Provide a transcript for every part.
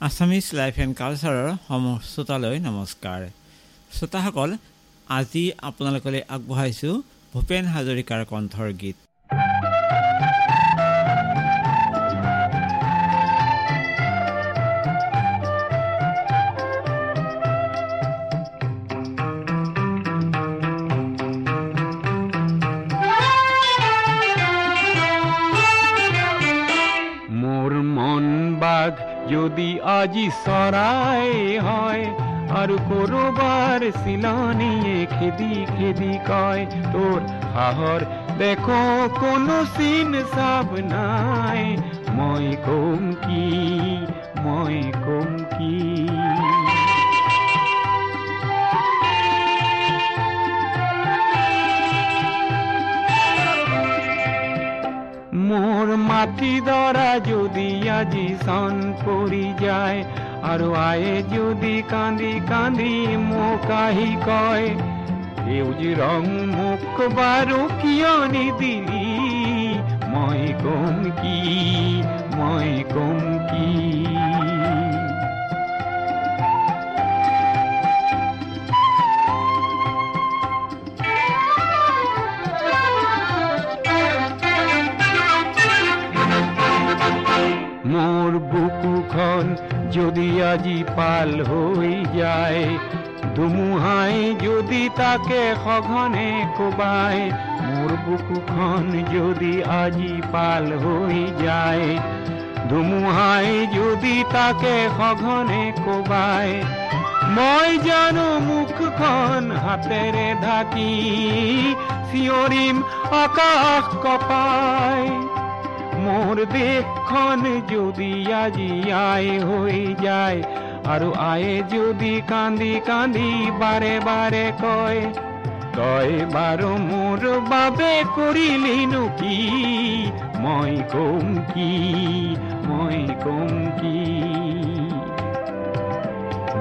Assamese life and কালচাৰৰ সম শ্ৰোতালৈ নমস্কাৰ। শ্ৰোতাসকল আজি আপোনালোকলৈ আগবঢ়াইছোঁ ভূপেন হাজৰিকাৰ কণ্ঠৰ গীত। আজি চৰাই হয়। আৰু কৰবাৰ চিলনীয়ে খেদি খেদি কয় তোৰ হাহর দেখ কোনো চিন চাব নাই। মই কম কি মই কম মোর দরা যদি আজি সন পরি যায়, আর আয়ে যদি কান্দি কান্দি মোকাহি কয় সেউজ রং মুখ বারো কিয়নি দিলি? মই কম কি, মই কম কি? বুকুখন যদি আজি পাল হৈ যায় ধুমুহাই যদি তাকে সঘনে কোবাই মোৰ বুকুখন যদি আজি পাল হৈ যায় ধুমুহাই যদি তাকে সঘনে কোবাই মই জানো মুখখন হাতেৰে ঢাকি চিঞৰিম আকাশ কপাই মোর দেশখন যদি আজি আয় হয়ে যায় আৰু আয়ে যদি কান্দি কান্দি বাৰে বাৰে কয় তই বাৰু মোৰ বাবে কৰিলিনো কি মই কম কি, মই কম কি?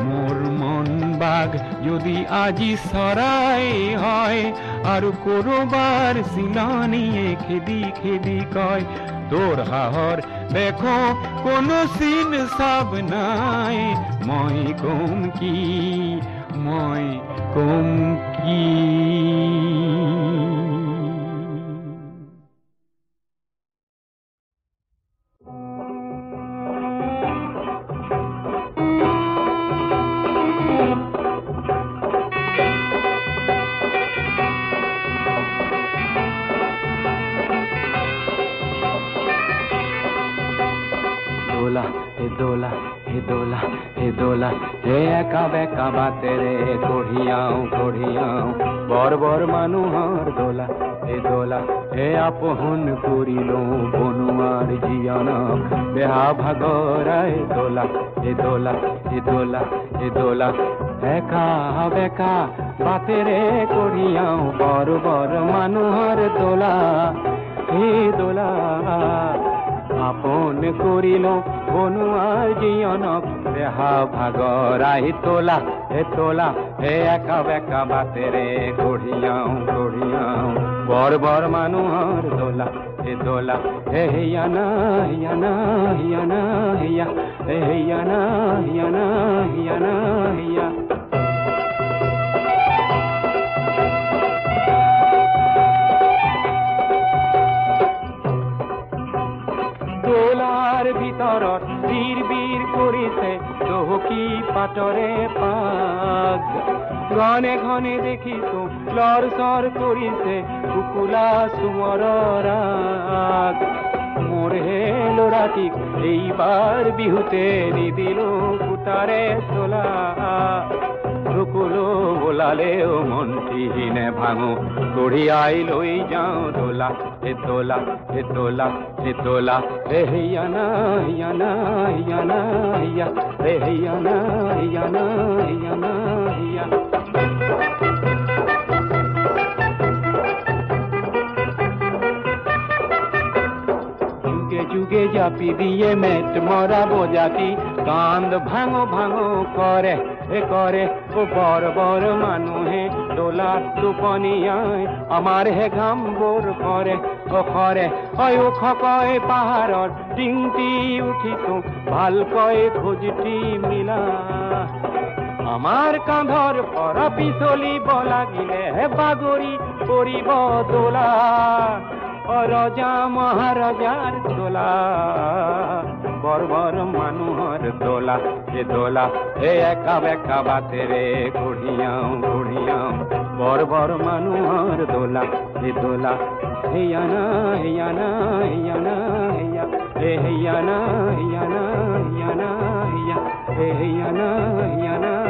মোর মন বাঘ যদি আজি সরাই হয়, আর করবার শিলানিয়ে খেদি খেদি কয় তোর হাহর দেখো কোন সিন সাব নাই। মই কম কি মই কম বেকা বাতে রে কঢ়িয়াও কঢ়িয়াও বৰ বৰ মানুহৰ দোলা হে দোলা হে আপোন কৰিলো বনোৱাৰ জীয়নক। বেহা ভাগৰাই দোলা হে দোলা হে দোলা হে দোলা। একা বেকা বাতে ৰে কঢ়িয়াও বৰ বৰ মানুহৰ দোলা। হে দোলা, আপন করিল বনুয়ার জীয়নক। দেহা আহি তোলা, হে তোলা, হে একা বেকা বাতে রে গড়িয়াও গড়িয়াও। বর বর মানুহর দোলা, হে দোলা, হে হিয়ানা হিয়ানা হিয়ানা হিয়া হে হিয়ানা হিয়ানা হিয়ানা হিয়া দোলার ভিতৰত বীৰ বীর কৰিছে চহকী পাটরে পাগ ঘনে ঘনে দেখিছো, লর সর কৰিছে কুকুলা সুমর রাগ। মোরে হে এইবার বিহুতে নিদিল কুটারে চলা। চকুলো বোলালেও মন্ত্ৰীহীনে ভাঙো। কঢ়িয়াই লৈ যাওঁ দোলা, হে দোলা হে দোলা হে দোলা। হে হিয়ানা হিয়ানা হিয়ানা হিয়া হে হিয়ানা হিয়ানা হিয়ানা হিয়া যুগে যুগে জাপি দিয়ে মেট মরা বোজাতি কান্দ ভাঙো ভাঙো করে। এ করে, ও বড় বড় মানুহে দোলার টোপনিয়াই আমাৰ হে ঘাম বোৰ কৰে ও কৰে হয় ওখ কয় পাহাৰৰ টিংটি উঠিছো ভালকৈ খোজটি মিলা। আমাৰ কান্ধৰ পৰা পিছলিব লাগিলে বাগৰি পৰিব দোলা ৰজা মহাৰজাৰ দোলা। বৰ বৰ মানুহৰ দোলা এ দোলা এ একা বেকা বাতেৰে কঢ়িয়াও কঢ়িয়াও বৰ বৰ মানুহৰ দোলা এ দোলা হেয়া না হেয়া না হেয়া না হেয়া এ হেয়া না হেয়া না হেয়া না হেয়া এ হেয়া না হেয়া না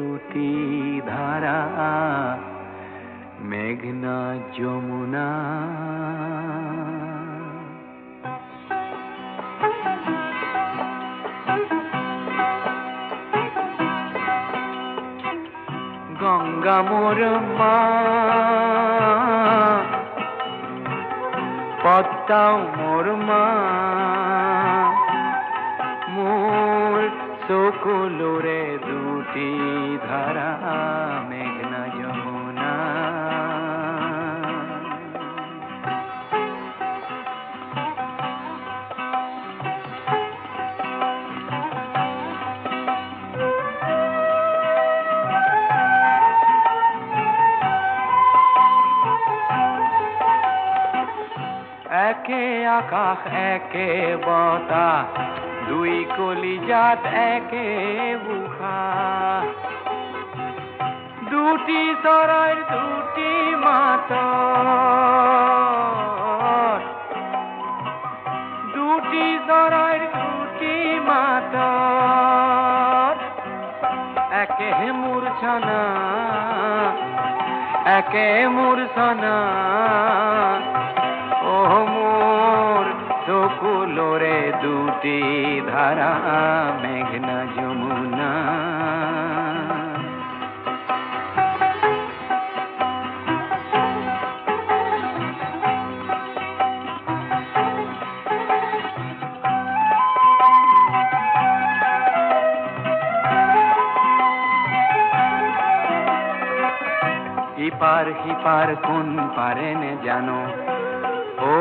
দুটি ধারা মেঘনা যমুনা। গঙ্গা মোর মা পদ্মাও মোর মা। মোর সকুলোরে দুটি ধারা মেঘনা যমুনা একে আকাশ একে বতাহ দুই কলিজাত একে বুখা দুটি চৰাইৰ দুটি মাত দুটি চৰাইৰ দুটি মাত একে মূৰ্ছনা একে মূৰ্ছনা ও মোর চকুলোরে দুটি ধারা মেঘনা যমুনা। ইপার হিপার কোন পারেনে জানো? ও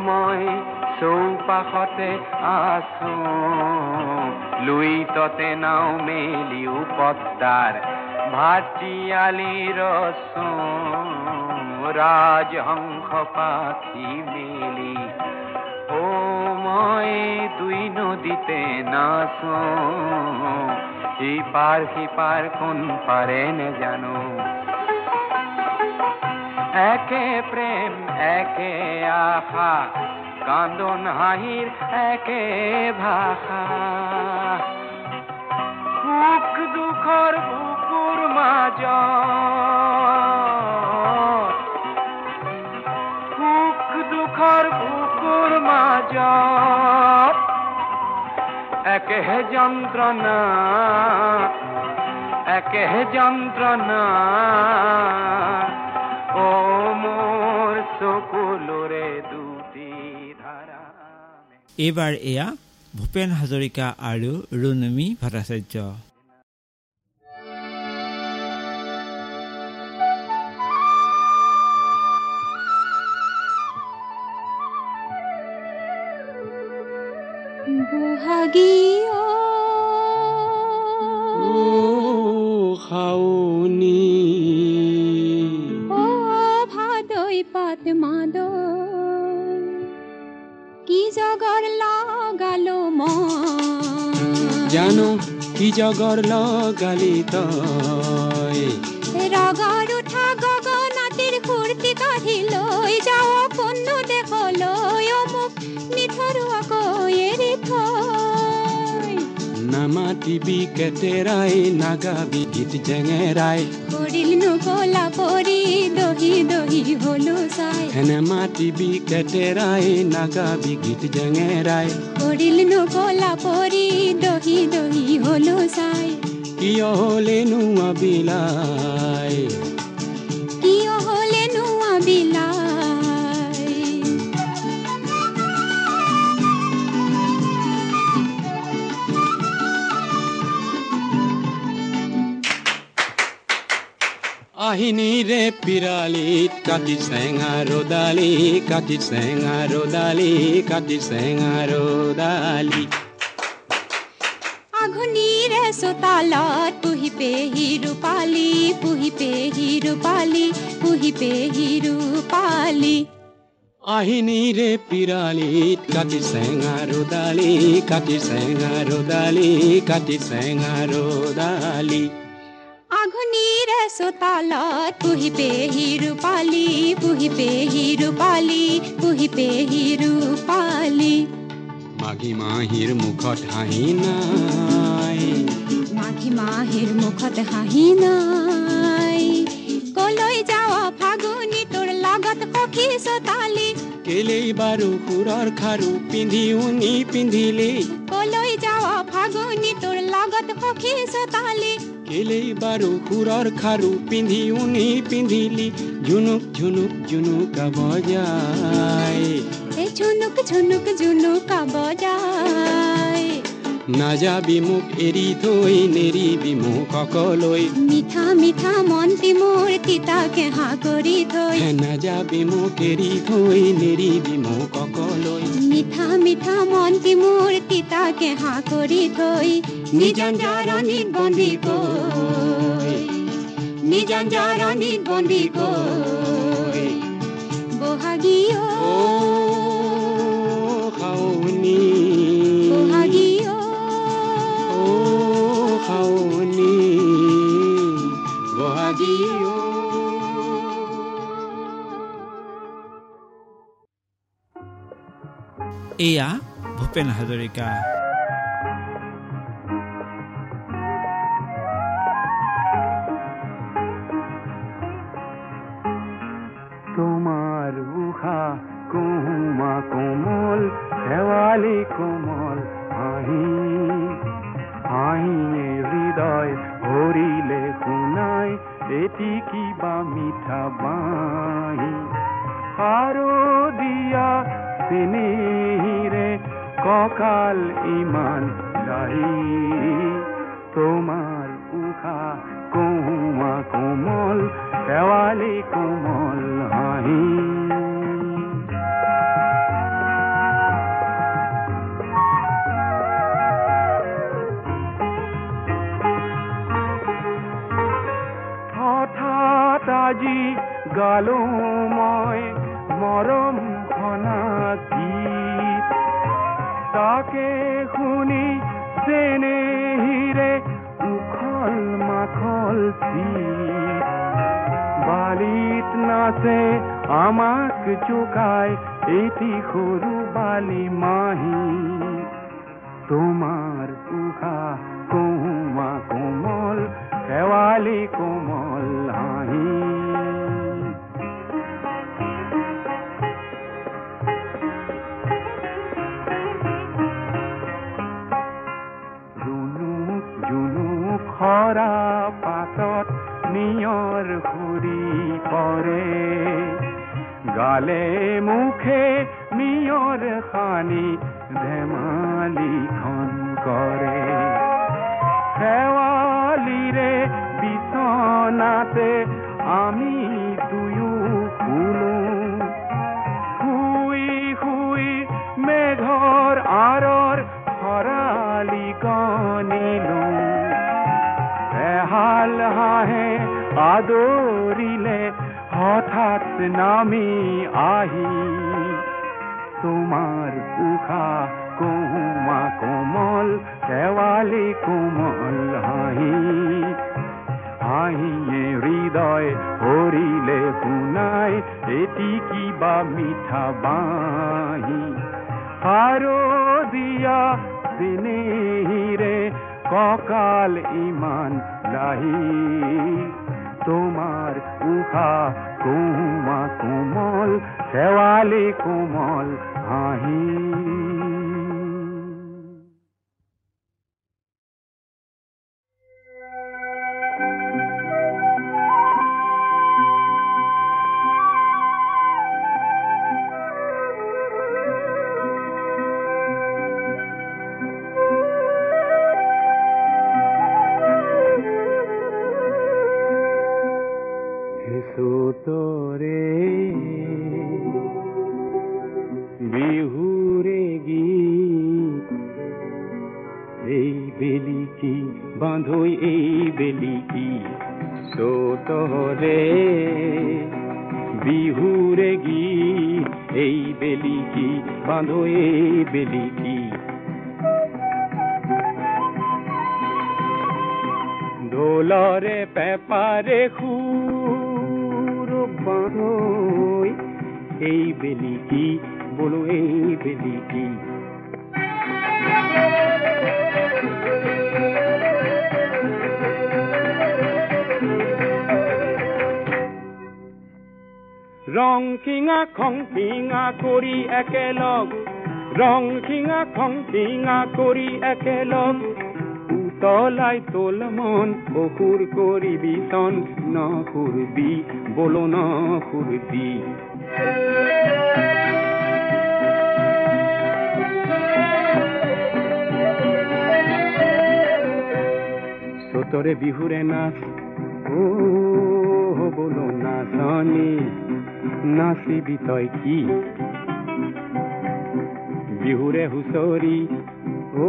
মই চৌপাশতে আছো লুই ততে নাও মেলিও পদ্মাৰ ভাটিয়ালি ৰস ৰাজহংস পাখি মেলি। ও মই দুই নদীতে নাচো। ইপার হিপার কোন পারে নে জানো। একে প্রেম, একে আশা। কান্দন হাঁহির একে ভাষা। সুখ দুখৰ বুকুৰ মাজ সুখ দুখৰ বুকুৰ মাজ একেহে যন্ত্ৰণা একেহে যন্ত্ৰণা ও মোর চকুলোরে এইবাৰ এয়া ভূপেন হাজৰিকা আৰু ৰুণমী ভট্টাচাৰ্য। বহাগীয় কি জগর লগালো তই? ৰগৰ উঠা গগনাতির ফূৰ্তি কাঢ়ি লৈ যাওঁ নামাতিবি কেতেৰাই নাগাবি গীত জেঙেৰাই। কৰিলনো কলা পৰি দহি দহি হলো চাই। হেনে মাতিবি কেতেৰাই নাগাবি গীত জেঙেৰাই। কৰিলনো কলা পৰি দহি দহি হলো চাই। কিয় হলেনো আবিলাই আহিনীৰে পিৰালিত কাটি চেঙা ৰদালি কাটি চেঙা ৰদালি কাটি চেঙা ৰদালি আঘুনিৰে চোতালত পুহি পেহি ৰূপালী পুহি পেহি ৰূপালী পুহি পেহি ৰূপালী আহিনীৰে পিৰালিত কাটি চেঙা ৰদালি কাটি চেঙা ৰদালি কাটি চেঙা ৰদালি আঘুনিৰে চোতালত পুহি ৰূপালী পুহি পেহি ৰূপালী পুহি পেহি ৰূপালী মাঘী মাহীৰ মুখত হাঁহি নাই মাঘী মাহিৰ মুখত হাঁহি নাই কলৈ যাৱ ফাগুনি তোৰ লগত সখী চোতালী কেলেই বাৰু সুৰৰ খাৰু পিন্ধি উনি পিন্ধিলি কলৈ যাৱ ফাগুনি তোৰ লগত সখী চোতালী কেলেই বাৰু সুৰৰ খাৰু পিন্ধি উনি পিন্ধিলি ঝুনুক ঝুনুক জুনুকা বজাই এই ঝুনুক ঝুনুক জুনুকা বজাই নাযাবি মোক এৰি থৈ নেৰিবি মোক অকলৈ মিঠা মিঠা মন্তি মোৰ তিতা কেহা কৰি থৈ হে নাযাবি মোক এৰি থৈ নেৰিবি মোক অকলৈ মিঠা মিঠা মন্তি মোৰ তিতা কেহা কৰি থৈ খাওনি এয়া ভূপেন হাজৰিকা কোমল শেৱালি কোমল, আহি হাঁহিয়ে হৃদয় ভৰিলে শুনাই এটি কিবা মিঠা বাঁহি? দিয়া চেনেহিৰে কঁকাল ইমান তাকে শুনি চেনেহিৰে উখল মাখল চিত বালিত নাচে আমাক চুকাই এটি সৰু বালি মাহী তোমাৰ উষা কোমা কোমল শেৱালি কোমল খৰা পাতত নিয়ৰ ঘুরি পৰে গালে মুখে নিয়ৰ ধেমালি খন কৰে শেৱালিৰে নামি আহি তোমাৰ উষা কুমা কোমল শেৱালি কোমল হাঁহি। হাঁহিয়ে হৃদয় ভৰিলে শুনাই, এটি কিবা মিঠা বাঁহী। শাৰদীয়া দিনেহিৰে কঁকাল ইমান লাহি শেৱালি বাঁধই এই বেলি কি বলো এই বেলি কি ৰং খিঙা খং খিঙা কৰি একেলগ। ৰং খিঙা খং খিঙা কৰি একেলগ। উতলাই তোল মন অসুৰ কৰিবি চন নসুৰবি বলো নসুৰবি চতৰে বিহুৰে নাচ ও বলো নাচনী নাচিবি তই কি? বিহুৰে হুঁচৰি ও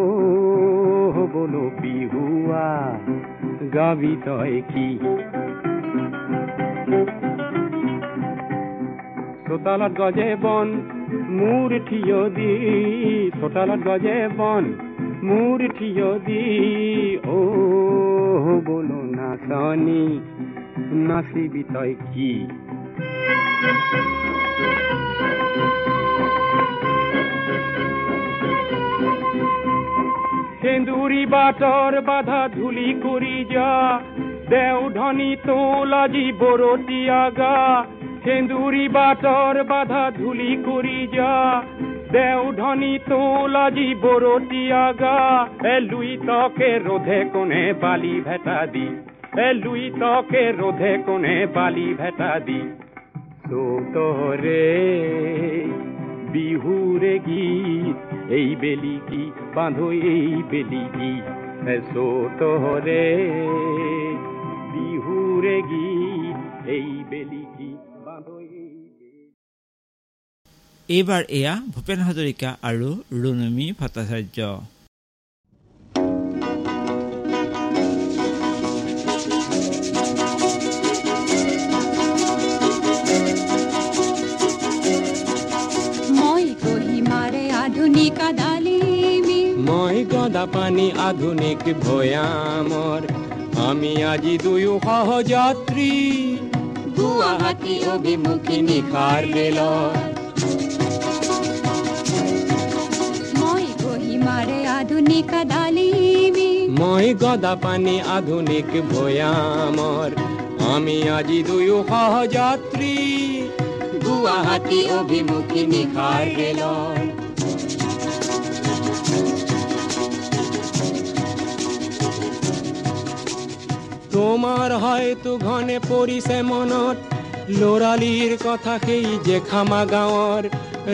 বলো বিহুৱা গাবি তই কি? চোতালত গজে বন মোৰ থিয় দি। চোতালত গজে বন মোৰ থিয় দি। ও বলো নাচনী নাচিবি তই কি? সেন্দুৰী বাটৰ বাধা ধূলি কৰি যা দেও ধনী তোলাজি বৰতীয়া গা সেন্দুৰী বাটৰ বাধা ধূলি কৰি যা। দেও ধনী তোলাজি বৰতীয়া গা এ লুই তকে রোধে কোনে বালি ভেটা দি। এ লুই তকে রোধে কোনে বালি ভেটা দি। তোরে বিহুরে গীত, এই বেলি কি? বাঁধো এই বেলি গীত তোরে গীত এই বেলি কি এইবাৰ এয়া ভূপেন হাজৰিকা আৰু ৰুণমী ভট্টাচাৰ্য। মই কহিমাৰে আধুনিক আদালিমি। মই গদা পানী আধুনিক ভৈয়ামৰ। আমি আজি দুয়ো সহযাত্ৰী গুৱাহাটী অভিমুখী নিশাৰ ৰেলত মই কহিমাৰে আধুনিক আদালিমি মই গদা পানী আধুনিক ভৈয়ামৰ। আমি আজি দুয়ো সহযাত্ৰী গুৱাহাটী অভিমুখী নিশাৰ ৰেলত তোমাৰ হয়তো ঘনে পৰিছে মনত ল'ৰালিৰ কথা সেই যে খামা গাঁৱৰ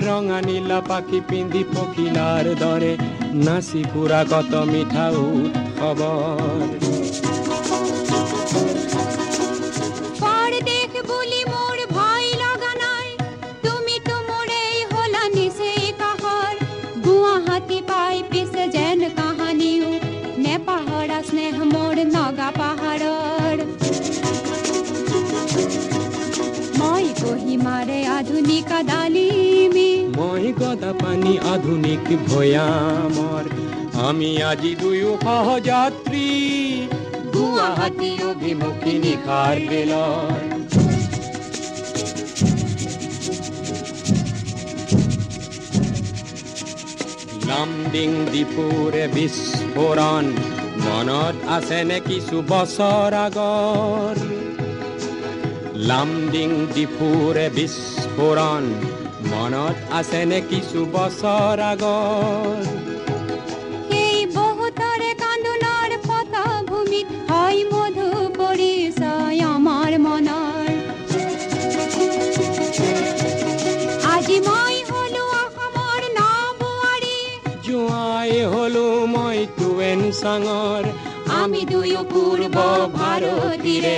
ৰঙা নীলা পাখি পিন্ধি পখিলাৰ দৰে নাচি ফুৰা কত মিঠা খবৰ মই গদা পানী আধুনিক ভৈয়ামৰ আমি আজি দুয়ো সহযাত্ৰী গুৱাহাটী অভিমুখী নিশাৰ বেলৰ লামডিং দীপুৰে বিস্ফোৰণ মনত আছেনে কিছু বছৰ আগৰ লামডিং দীপুৰে বিস্ফোৰণ মনত আছেনে কিছু বছৰ আগৰ সেই বহুতৰে কান্দোনৰ পটভূমিত হয় মধু পৰিচয় আমাৰ মনৰ আজি মই হলো অসমৰ নবোৱাৰী। জোঁৱাই হলো মই টুৱেন চাঙৰ আমি দুয়ো পূৰ্ব ভাৰতীৰে।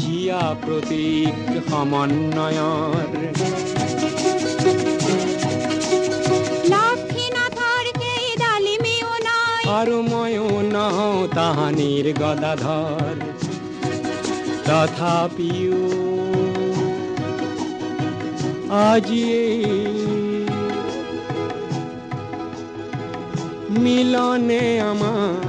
জীয়া প্ৰতীক সমন্বয়ৰ। নাই আৰু ময়ো নহওঁ তাহানিৰ গদাধৰ তথাপিও আজি মিলনে আমাৰ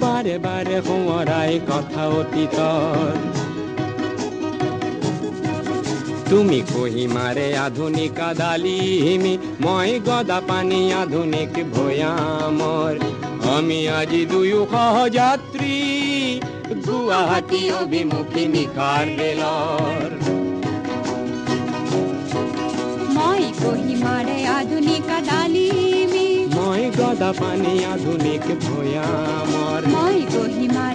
বাৰে বাৰে সোঁৱৰাই কথা অতীতৰ তুমি কহিমাৰে আধুনিক আদালিমি মই গদা পানী আধুনিক ভৈয়ামৰ আমি আজি দুয়ো সহযাত্ৰী গুৱাহাটী অভিমুখী নিশাৰ ৰেলৰ মই কহিমাৰে আধুনিক ডালিমি মই গদা পানী আধুনিক ভৈয়ামৰ মই কহিমাৰে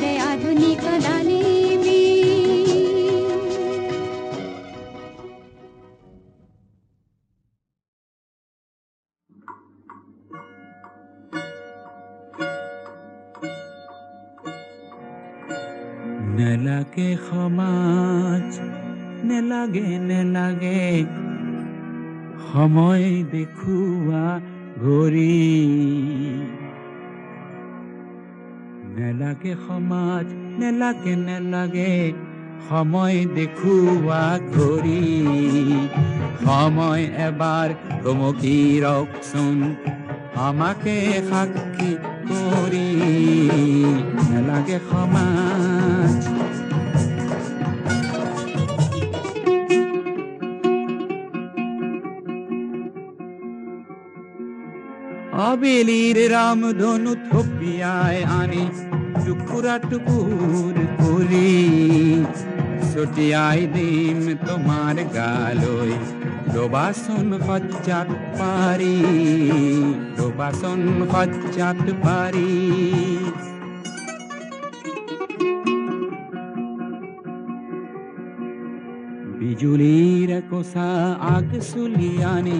নেলাগে সময় দেখুৱা ঘড়ী। সময় এবাৰ থমকি ৰকচোন আমাকে সাক্ষী কৰি। নেলাগে সমাজ। আবেলির রামধনু থপিয়ায় আনি টুকুরা টুকুর করি ছটিয়াই দিম তোমার গালই ডোবাসন সজ্জাত পারি ডোবাসন সজ্জাত পারি। বিজুলীৰ কোচা আগ চুলিয়ানি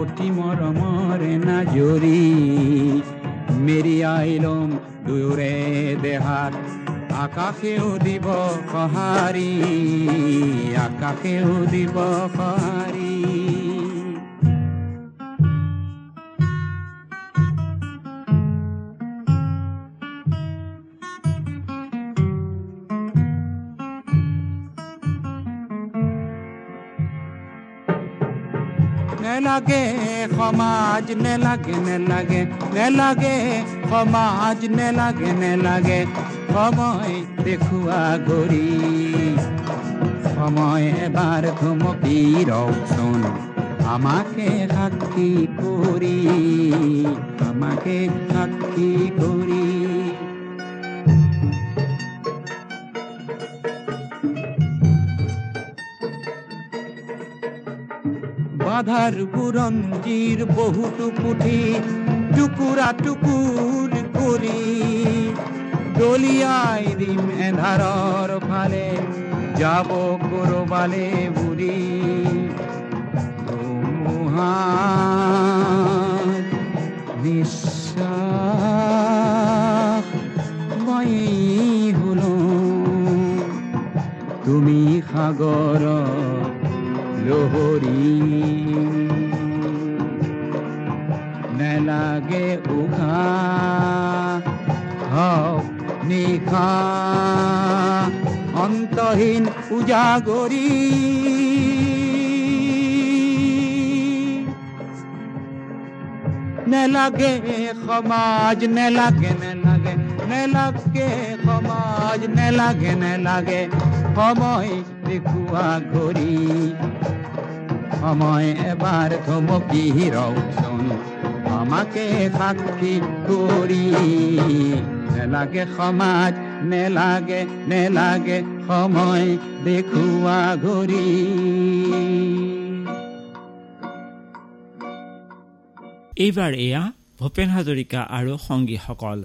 অতি মৰমৰে নাজৰি মেৰিয়াই লম দুয়োৰে দেহাত আকাশেও দিব সঁহাৰি আকাশেও দিব সঁহাৰি নেলাগে সমাজ নেলাগে নেলাগে নেলাগে সমাজ নেলাগে নেলাগে সময় দেখুৱা গৰি সময় এবাৰ ঘুমকি ৰকচোন আমাকে সাক্ষী কৰি আমাকে সাক্ষী কৰি বাধার বুরঞ্জির বহুতো পুথি টুকুরা টুকুর করি। দলিয়াই দিম এধারর ফালে, যাব করবালে বুড়ি ধুমুহার নিঃশ্বাস হলো। তুমি সাগৰ প্রহরী। নেলাগে উঘা হও নিখা অন্তহীন উজাগরী। নেলাগে সমাজ নেলাগে নেলাগে নেলাগে সমাজ নেলাগে নেলাগে সময় দেখুৱা কৰি সময় এবাৰ থমকি ৰওচোন আমাকে সাক্ষী কৰি নেলাগে সমাজ নেলাগে নেলাগে সময় দেখুৱা ঘড়ী। এইবাৰ এয়া ভূপেন হাজৰিকা আৰু সংগীসকল।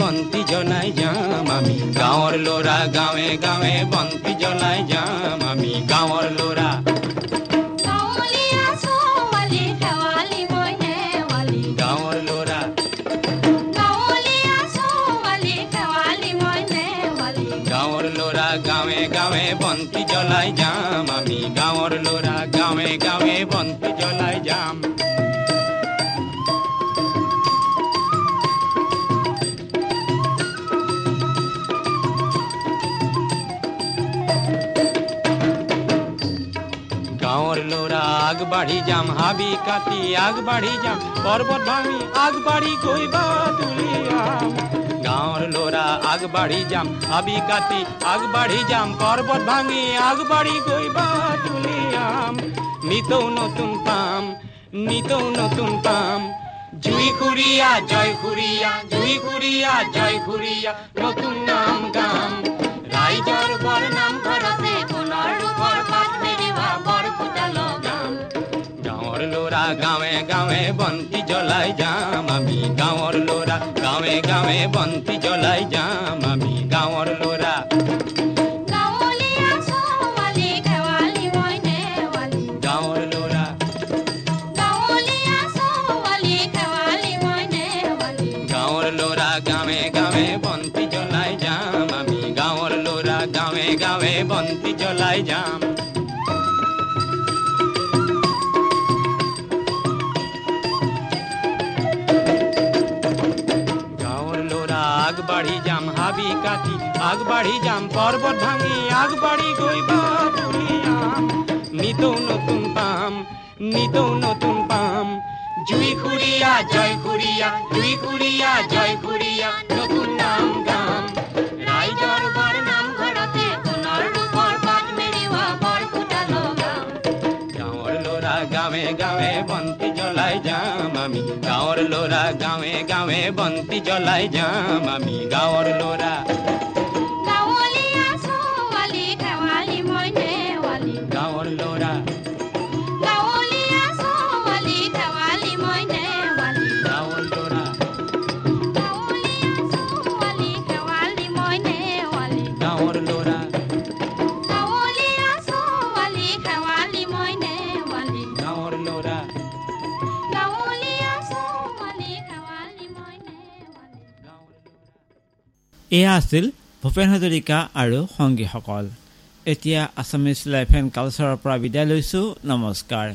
বন্তি জ্বলাই যাম আমি। গাঁৱৰ ল'ৰা গাঁৱে গাঁৱে বন্তি জ্বলাই যাম আমি। গাঁৱৰ ল'ৰা গাঁৱে গাঁৱে বন্তি জ্বলাই যাম আমি। গাঁৱৰ ল'ৰা গাঁৱে গাঁৱে বন্তি জ্বলাই ল'ৰা আগবাঢ়ি যাম, হাবি কাটি আগবাঢ়ি যাম পৰ্বত ভাঙি আগবাঢ়ি গৈ বা তুলিয়াম গাঁৱৰ ল'ৰা আগবাঢ়ি যাম, হাবি কাটি আগবাঢ়ি যাম পৰ্বত ভাঙি আগবাঢ়ি গৈ বা তুলিয়াম নিতৌ নতুন পাম, নিতৌ নতুন পাম। জুই খুৰীয়া জয় খুৰীয়া জুই খুৰীয়া জয় খুৰীয়া নতুন নাম গাম। বৰ গাঁৱৰ ল'ৰা গাঁৱে গাঁৱে বন্তি জ্বলাই যাম আমি। গাঁৱৰ ল'ৰা গাঁৱে গাঁৱে বন্তি জ্বলাই যাম আমি। গাঁৱৰ ল'ৰা গাঁৱে গাঁৱে বন্তি জ্বলাই যাম কাটি আগবাঢ়ি যাম পৰ্বত ভাঙি আগবাঢ়ি গৈ বাটুলিয়াম নিতৌ নতুন পাম নিতৌ নতুন পাম। জুই খুৰীয়া জয় খুৰীয়া জুই খুৰীয়া জয় খুৰীয়া নতুন নাম গাম। লগাম গাঁৱৰ ল'ৰা গাঁৱে গাঁৱে বন্তি জ্বলাই যাম আমি। গাঁৱৰ ল'ৰা গাঁৱে গাঁৱে বন্তি জ্বলাই যাম আমি। গাঁৱৰ ল'ৰা এয়া আছিল ভূপেন হাজৰিকা আৰু সংগীসকল। এতিয়া আছামিজ লাইফ এণ্ড কালচাৰৰ পৰা বিদায় লৈছোঁ। নমস্কাৰ।